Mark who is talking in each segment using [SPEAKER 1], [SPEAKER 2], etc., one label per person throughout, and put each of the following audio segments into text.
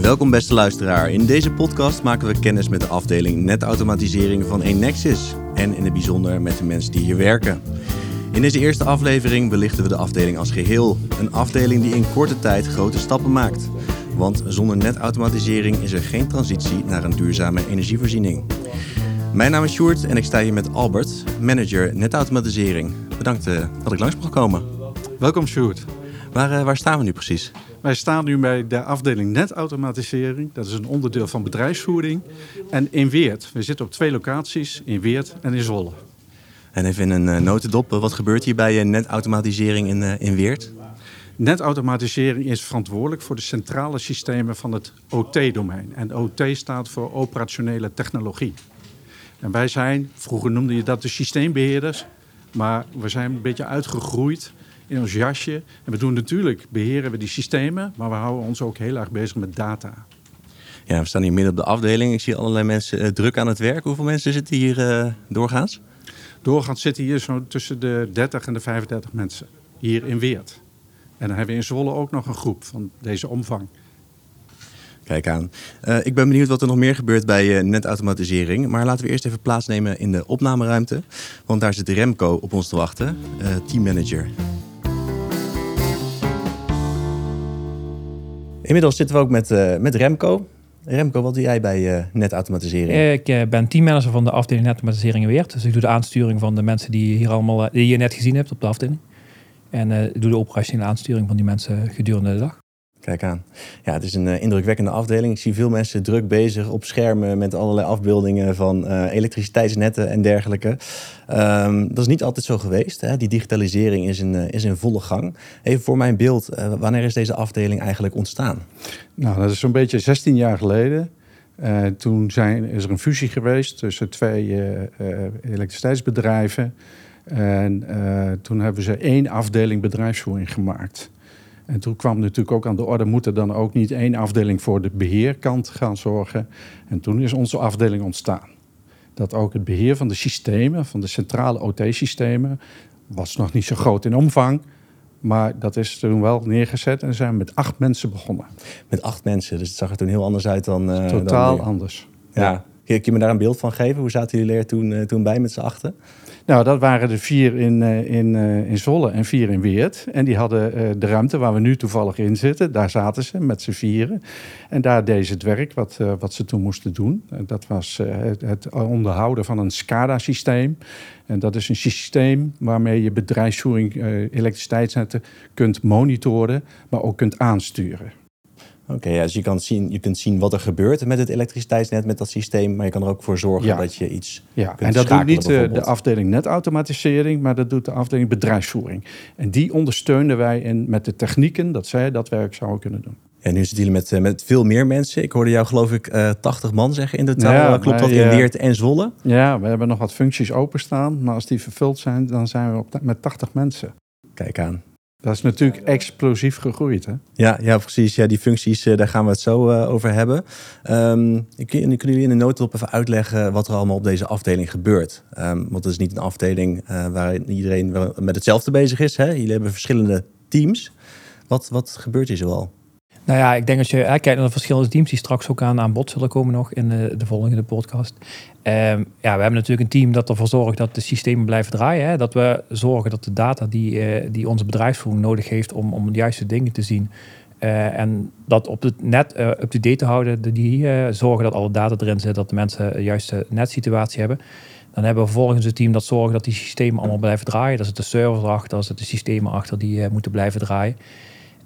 [SPEAKER 1] Welkom beste luisteraar. In deze podcast maken we kennis met de afdeling netautomatisering van Enexis en in het bijzonder met de mensen die hier werken. In deze eerste aflevering belichten we de afdeling als geheel. Een afdeling die in korte tijd grote stappen maakt. Want zonder netautomatisering is er geen transitie naar een duurzame energievoorziening. Mijn naam is Sjoerd en ik sta hier met Albert, manager netautomatisering. Bedankt uh, dat ik langs mag komen.
[SPEAKER 2] Welkom Sjoerd.
[SPEAKER 1] Waar, uh, waar staan we nu precies?
[SPEAKER 2] Wij staan nu bij de afdeling netautomatisering. Dat is een onderdeel van bedrijfsvoering. En in Weert. We zitten op twee locaties, in Weert en in Zwolle.
[SPEAKER 1] En even in een uh, notendop, wat gebeurt hier bij netautomatisering in, in Weert?
[SPEAKER 2] Netautomatisering is verantwoordelijk voor de centrale systemen van het OT-domein. En OT staat voor operationele technologie. En wij zijn, vroeger noemde je dat de systeembeheerders, maar we zijn een beetje uitgegroeid in ons jasje. En we doen natuurlijk, beheren we die systemen, maar we houden ons ook heel erg bezig met data.
[SPEAKER 1] Ja, we staan hier midden op de afdeling. Ik zie allerlei mensen uh, druk aan het werk. Hoeveel mensen zitten hier uh, doorgaans?
[SPEAKER 2] Doorgaans zitten hier zo tussen de 30 en de 35 mensen. Hier in Weert. En dan hebben we in Zwolle ook nog een groep van deze omvang.
[SPEAKER 1] Kijk aan. Uh, ik ben benieuwd wat er nog meer gebeurt bij uh, netautomatisering. Maar laten we eerst even plaatsnemen in de opnameruimte. Want daar zit Remco op ons te wachten, teammanager. Inmiddels zitten we ook met, met Remco. Remco, wat doe jij bij netautomatisering?
[SPEAKER 3] Ik ben teammanager van de afdeling netautomatisering en Weert. Dus ik doe de aansturing van de mensen die, hier allemaal, die je net gezien hebt op de afdeling. En ik doe de operationele aansturing van die mensen gedurende de dag.
[SPEAKER 1] Kijk aan. Ja, het is een uh, indrukwekkende afdeling. Ik zie veel mensen druk bezig op schermen met allerlei afbeeldingen van uh, elektriciteitsnetten en dergelijke. Um, dat is niet altijd zo geweest. Hè? Die digitalisering is in, uh, is in volle gang. Even voor mijn beeld, wanneer is deze afdeling eigenlijk ontstaan?
[SPEAKER 2] Nou, dat is zo'n beetje 16 jaar geleden. toen zijn, is er een fusie geweest tussen twee elektriciteitsbedrijven. En toen hebben ze één afdeling bedrijfsvoering gemaakt. En toen kwam natuurlijk ook aan de orde, moet er dan ook niet één afdeling voor de beheerkant gaan zorgen. En toen is onze afdeling ontstaan. Dat ook het beheer van de systemen, van de centrale OT-systemen, was nog niet zo groot in omvang. Maar dat is toen wel neergezet en zijn we met acht mensen begonnen.
[SPEAKER 1] Met acht mensen, dus het zag er toen heel anders uit dan. Uh,
[SPEAKER 2] Totaal
[SPEAKER 1] dan
[SPEAKER 2] anders.
[SPEAKER 1] Ja. ja. Kun je me daar een beeld van geven? Hoe zaten jullie er toen, uh, toen bij met z'n achten?
[SPEAKER 2] Nou, dat waren er vier in, uh, in, uh, in Zwolle en vier in Weert. En die hadden de ruimte waar we nu toevallig in zitten. Daar zaten ze met z'n vieren. En daar deden ze het werk wat, wat ze toen moesten doen. dat was het, het, onderhouden van een SCADA-systeem. En dat is een systeem waarmee je bedrijfsvoering elektriciteitsnetten kunt monitoren, maar ook kunt aansturen.
[SPEAKER 1] Oké, ja, dus je, kan zien, je kunt zien wat er gebeurt met het elektriciteitsnet, met dat systeem. Maar je kan er ook voor zorgen dat je iets.
[SPEAKER 2] Ja, en dat doet niet eh, de afdeling netautomatisering, maar dat doet de afdeling bedrijfsvoering. En die ondersteunen wij in, met de technieken dat zij dat werk zouden kunnen doen.
[SPEAKER 1] En nu zitten jullie met, eh, met veel meer mensen. Ik hoorde jou geloof ik uh, eh, 80 man zeggen in totaal. Ja, Klopt dat in Weert en Zwolle?
[SPEAKER 2] Ja, we hebben nog wat functies openstaan. Maar als die vervuld zijn, dan zijn we op, met 80 mensen.
[SPEAKER 1] Kijk aan.
[SPEAKER 2] Dat is natuurlijk explosief gegroeid, hè?
[SPEAKER 1] Ja, ja precies. Ja, die functies, uh, daar gaan we het zo uh, over hebben. Um, kunnen jullie in de notendop even uitleggen wat er allemaal op deze afdeling gebeurt? Um, want het is niet een afdeling uh, waar iedereen met hetzelfde bezig is. Hè? Jullie hebben verschillende teams. Wat, wat gebeurt hier zoal?
[SPEAKER 3] Nou ja, ik denk als je hè, kijkt naar de verschillende teams die straks ook aan, aan bod zullen komen nog in de, de volgende podcast. Um, ja, we hebben natuurlijk een team dat ervoor zorgt dat de systemen blijven draaien. Hè? Dat we zorgen dat de data die, uh, die onze bedrijfsvoering nodig heeft om, om de juiste dingen te zien. Uh, en dat op het net uh, up-to-date te houden. Die zorgen dat alle data erin zit, dat de mensen de juiste netsituatie hebben. Dan hebben we vervolgens een team dat zorgt dat die systemen allemaal blijven draaien. Daar zitten de servers achter, daar zitten de systemen achter die moeten blijven draaien.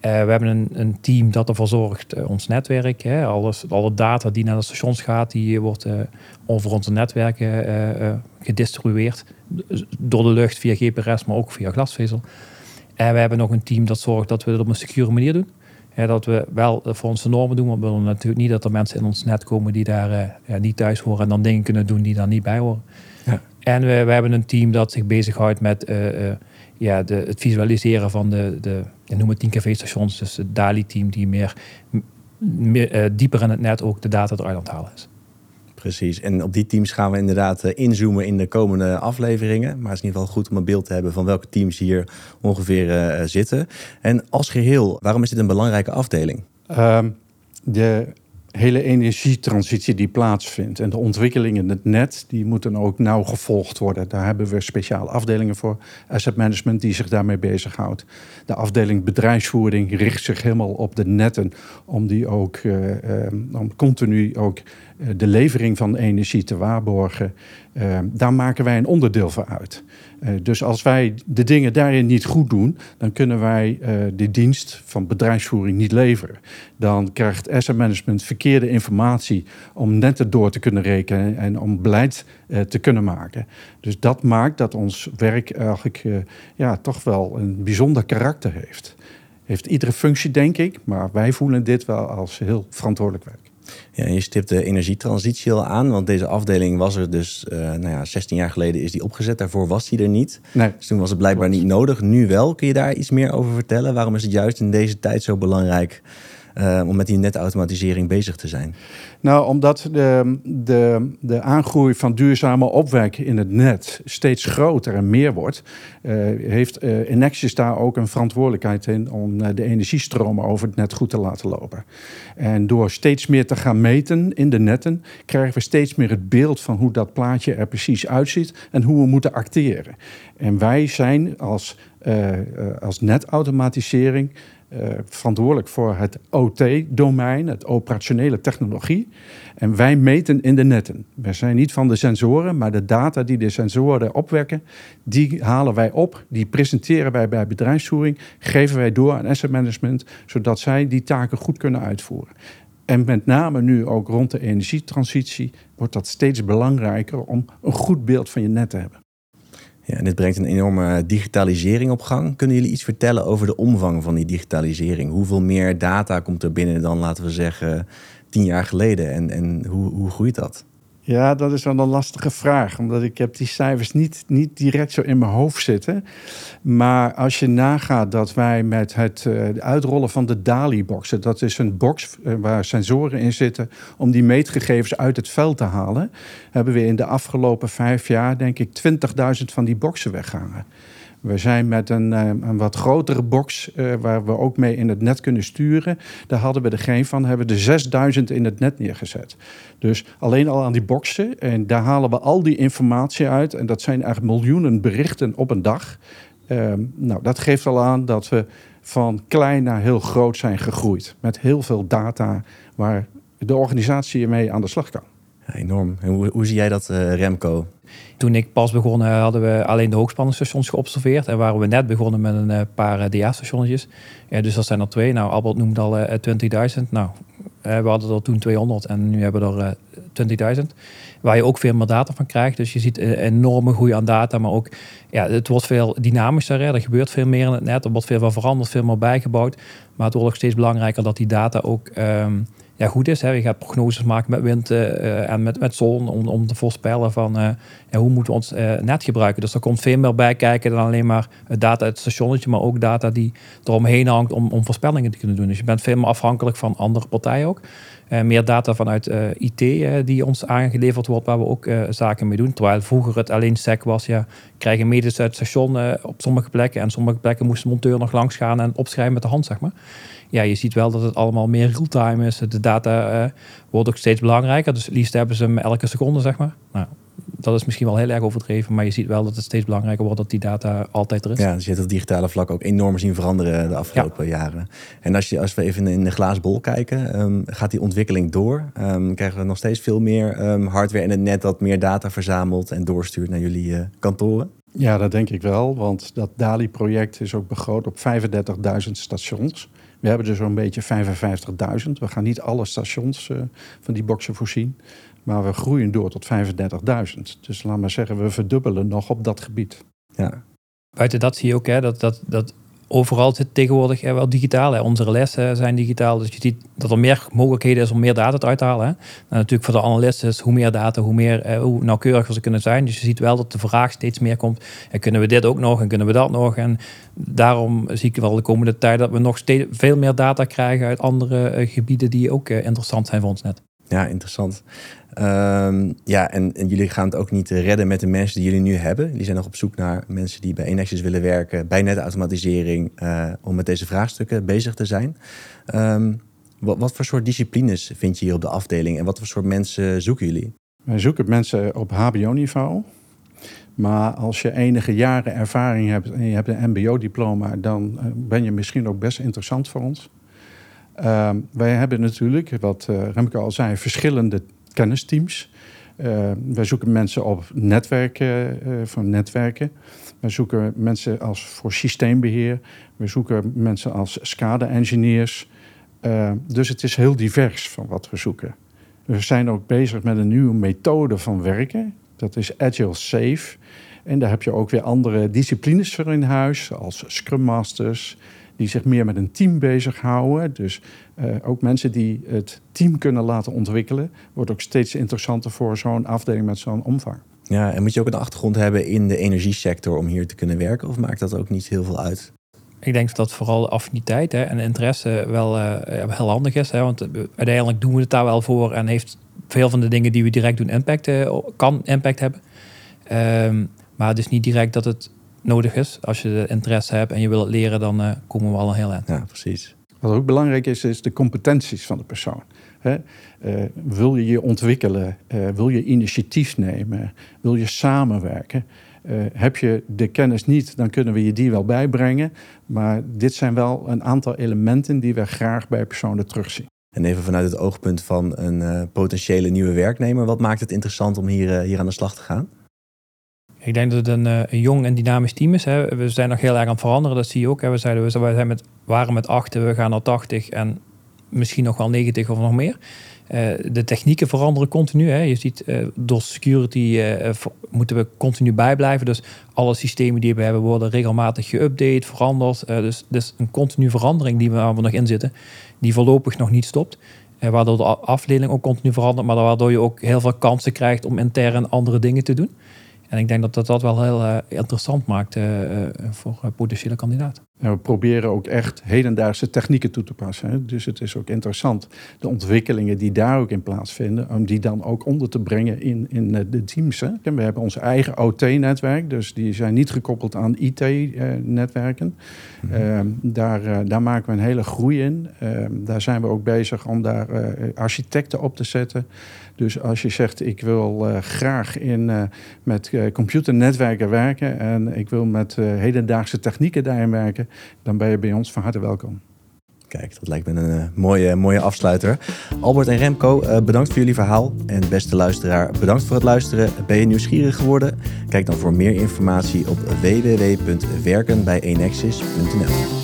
[SPEAKER 3] Uh, we hebben een, een, team dat ervoor zorgt, uh, ons netwerk, hè, alles, alle data die naar de stations gaat, die wordt uh, over onze netwerken gedistribueerd. Door de lucht via GPRS, maar ook via glasvezel. En we hebben nog een team dat zorgt dat we het op een secure manier doen. dat we wel voor onze normen doen, maar we willen natuurlijk niet dat er mensen in ons net komen die daar niet thuis horen en dan dingen kunnen doen die daar niet bij horen. Ja. En we, we, hebben een team dat zich bezighoudt met ja, de, het visualiseren van de, de ik noem het 10 kV-stations, dus het DALI-team die meer, meer uh, dieper in het net ook de data eruit aan het halen is.
[SPEAKER 1] Precies, en op die teams gaan we inderdaad uh, inzoomen in de komende afleveringen. Maar het is in ieder geval goed om een beeld te hebben van welke teams hier ongeveer uh, zitten. En als geheel, waarom is dit een belangrijke afdeling?
[SPEAKER 2] Um, de hele energietransitie die plaatsvindt en de ontwikkelingen in het net, die moeten ook nauw gevolgd worden. Daar hebben we speciale afdelingen voor, asset management, die zich daarmee bezighoudt. De afdeling bedrijfsvoering richt zich helemaal op de netten om die ook uh, om continu ook uh, de levering van energie te waarborgen. Daar maken wij een onderdeel van uit. Dus als wij de dingen daarin niet goed doen, dan kunnen wij de dienst van bedrijfsvoering niet leveren. Dan krijgt asset management verkeerde informatie om netten door te kunnen rekenen en om beleid te kunnen maken. Dus dat maakt dat ons werk eigenlijk ja, toch wel een bijzonder karakter heeft. Heeft iedere functie, denk ik, maar wij voelen dit wel als heel verantwoordelijk werk.
[SPEAKER 1] Ja, je stipt de energietransitie al aan, want deze afdeling was er dus, uh, nou ja, 16 jaar geleden is die opgezet. Daarvoor was die er niet.
[SPEAKER 2] Nee.
[SPEAKER 1] Dus toen was het blijkbaar niet nodig. Nu wel. Kun je daar iets meer over vertellen? Waarom is het juist in deze tijd zo belangrijk uh, om met die netautomatisering bezig te zijn?
[SPEAKER 2] Nou, omdat de, de, de aangroei van duurzame opwek in het net steeds groter en meer wordt, uh, heeft uh, Enexis daar ook een verantwoordelijkheid in om de energiestromen over het net goed te laten lopen. En door steeds meer te gaan meten in de netten, krijgen we steeds meer het beeld van hoe dat plaatje er precies uitziet en hoe we moeten acteren. En wij zijn als, als netautomatisering verantwoordelijk voor het OT-domein, het operationele technologie. En wij meten in de netten. We zijn niet van de sensoren, maar de data die de sensoren opwekken, die halen wij op, die presenteren wij bij bedrijfsvoering, geven wij door aan asset management, zodat zij die taken goed kunnen uitvoeren. En met name nu ook rond de energietransitie wordt dat steeds belangrijker om een goed beeld van je net te hebben.
[SPEAKER 1] Ja, dit brengt een enorme digitalisering op gang. Kunnen jullie iets vertellen over de omvang van die digitalisering? Hoeveel meer data komt er binnen dan, laten we zeggen, tien jaar geleden? En, en hoe, hoe groeit dat?
[SPEAKER 2] Ja, dat is wel een lastige vraag, omdat ik heb die cijfers niet, niet direct zo in mijn hoofd zitten. Maar als je nagaat dat wij met het uh, uitrollen van de DALI-boxen, dat is een box uh, waar sensoren in zitten om die meetgegevens uit het veld te halen, hebben we in de afgelopen vijf jaar, denk ik, 20.000 van die boxen weggehangen. We zijn met een, een wat grotere box uh, waar we ook mee in het net kunnen sturen. Daar hadden we er geen van, hebben we er 6000 in het net neergezet. Dus alleen al aan die boxen. En daar halen we al die informatie uit. En dat zijn eigenlijk miljoenen berichten op een dag. Uh, nou, dat geeft al aan dat we van klein naar heel groot zijn gegroeid. Met heel veel data waar de organisatie ermee aan de slag kan.
[SPEAKER 1] Enorm. En hoe, hoe zie jij dat, uh, Remco?
[SPEAKER 3] Toen ik pas begon, hadden we alleen de hoogspanningsstations geobserveerd. En waren we net begonnen met een uh, paar DA-stationnetjes. Ja, dus dat zijn er twee. Nou, Albert noemde al uh, 20.000. Nou, we hadden er toen 200 en nu hebben we er 20.000. Waar je ook veel meer data van krijgt. Dus je ziet een enorme groei aan data. Maar ook, ja, het wordt veel dynamischer. Hè. Er gebeurt veel meer in het net. Er wordt veel van veranderd, veel meer bijgebouwd. Maar het wordt ook steeds belangrijker dat die data ook... Um, ja, goed is. Hè. Je gaat prognoses maken met wind uh, en met, met zon om, om te voorspellen van uh, hoe moeten we ons net gebruiken. Dus er komt veel meer bij kijken dan alleen maar data uit het stationnetje, maar ook data die eromheen hangt om, om voorspellingen te kunnen doen. Dus je bent veel meer afhankelijk van andere partijen ook. Meer data vanuit IT die ons aangeleverd wordt, waar we ook zaken mee doen. Terwijl vroeger het alleen SEC was, ja, krijgen medisch uit het station op sommige plekken. En sommige plekken moest de monteur nog langs gaan en opschrijven met de hand, zeg maar ja, je ziet wel dat het allemaal meer real-time is. De data wordt ook steeds belangrijker. Dus liefst hebben ze hem elke seconde, zeg maar. Nou, dat is misschien wel heel erg overdreven, maar je ziet wel dat het steeds belangrijker wordt dat die data altijd er is.
[SPEAKER 1] Ja, dus je hebt het digitale vlak ook enorm zien veranderen de afgelopen ja. jaren. En als, je, als we even in de glazen bol kijken, um, gaat die ontwikkeling door? Um, krijgen we nog steeds veel meer um, hardware in het net dat meer data verzamelt en doorstuurt naar jullie uh, kantoren?
[SPEAKER 2] Ja, dat denk ik wel, want dat DALI-project is ook begroot op 35.000 stations. We hebben er zo'n beetje 55.000. We gaan niet alle stations uh, van die boxen voorzien. Maar we groeien door tot 35.000. Dus laat maar zeggen, we verdubbelen nog op dat gebied.
[SPEAKER 1] Ja.
[SPEAKER 3] Buiten dat zie je ook hè, dat, dat, dat overal zit tegenwoordig hè, wel digitaal. Hè. Onze lessen zijn digitaal. Dus je ziet dat er meer mogelijkheden is om meer data uit te halen. Hè. En natuurlijk voor de analisten is hoe meer data, hoe, meer, eh, hoe nauwkeuriger ze kunnen zijn. Dus je ziet wel dat de vraag steeds meer komt. En kunnen we dit ook nog en kunnen we dat nog? En daarom zie ik wel de komende tijd dat we nog steeds veel meer data krijgen uit andere uh, gebieden die ook uh, interessant zijn voor ons net.
[SPEAKER 1] Ja, interessant. Um, ja, en, jullie gaan het ook niet redden met de mensen die jullie nu hebben. Die zijn nog op zoek naar mensen die bij Enexis willen werken, bij netautomatisering, uh, om met deze vraagstukken bezig te zijn. Um, Wat, wat voor soort disciplines vind je hier op de afdeling en wat voor soort mensen zoeken jullie?
[SPEAKER 2] Wij zoeken mensen op HBO-niveau. Maar als je enige jaren ervaring hebt en je hebt een MBO-diploma, dan eh, ben je misschien ook best interessant voor ons. Ehm, wij hebben natuurlijk, wat uh, Remke al zei, verschillende kennisteams. Uh, wij zoeken mensen op netwerken, van netwerken. Wij zoeken mensen als voor systeembeheer. We zoeken mensen als SCADA-engineers. dus het is heel divers van wat we zoeken. We zijn ook bezig met een nieuwe methode van werken. Dat is Agile Safe. En daar heb je ook weer andere disciplines voor in huis, als Scrum Masters, die zich meer met een team bezighouden. Dus uh, ook mensen die het team kunnen laten ontwikkelen, wordt ook steeds interessanter voor zo'n afdeling met zo'n omvang.
[SPEAKER 1] Ja, en moet je ook een achtergrond hebben in de energiesector om hier te kunnen werken, of maakt dat ook niet heel veel uit?
[SPEAKER 3] Ik denk dat vooral affiniteit hè, en interesse wel uh, heel handig is. Hè, want uiteindelijk doen we het daar wel voor en heeft veel van de dingen die we direct doen impact, uh, kan impact hebben. Um, maar het is niet direct dat het nodig is. Als je de interesse hebt en je wil het leren, dan uh, komen we al een heel eind.
[SPEAKER 1] Ja, precies.
[SPEAKER 2] Wat ook belangrijk is, is de competenties van de persoon. He, uh, wil je je ontwikkelen? Uh, wil je initiatief nemen? Wil je samenwerken? heb je de kennis niet, dan kunnen we je die wel bijbrengen. Maar dit zijn wel een aantal elementen die we graag bij personen terugzien.
[SPEAKER 1] En even vanuit het oogpunt van een potentiële nieuwe werknemer, wat maakt het interessant om hier, hier aan de slag te gaan?
[SPEAKER 3] Ik denk dat het een, eh, een, jong en dynamisch team is. Hè. We zijn nog heel erg aan het veranderen, dat zie je ook. We, zeiden, we zijn met, waren met 8, we gaan naar 80 en misschien nog wel 90 of nog meer. Uh, de technieken veranderen continu. Hè. Je ziet uh, door security moeten we continu bijblijven. Dus alle systemen die we hebben worden regelmatig geüpdate, veranderd. dus, dus een continu verandering die we, waar we nog in zitten, die voorlopig nog niet stopt. waardoor de afdeling ook continu verandert, maar waardoor je ook heel veel kansen krijgt om intern andere dingen te doen. En ik denk dat dat, dat wel heel uh, interessant maakt uh, voor potentiële kandidaten.
[SPEAKER 2] Ja, we proberen ook echt hedendaagse technieken toe te passen. Hè. Dus het is ook interessant, de ontwikkelingen die daar ook in plaatsvinden, om die dan ook onder te brengen in, in de teams. Hè. En we hebben ons eigen OT-netwerk, dus die zijn niet gekoppeld aan IT-netwerken. Mm -hmm. daar, daar maken we een hele groei in. Ehm, daar zijn we ook bezig om daar architecten op te zetten. Dus als je zegt, ik wil uh, graag in, uh, met uh, computernetwerken werken en ik wil met hedendaagse technieken daarin werken, dan ben je bij ons van harte welkom.
[SPEAKER 1] Kijk, dat lijkt me een mooie, mooie afsluiter. Albert en Remco, bedankt voor jullie verhaal. En beste luisteraar, bedankt voor het luisteren. Ben je nieuwsgierig geworden? Kijk dan voor meer informatie op www.werkenbijenexis.nl.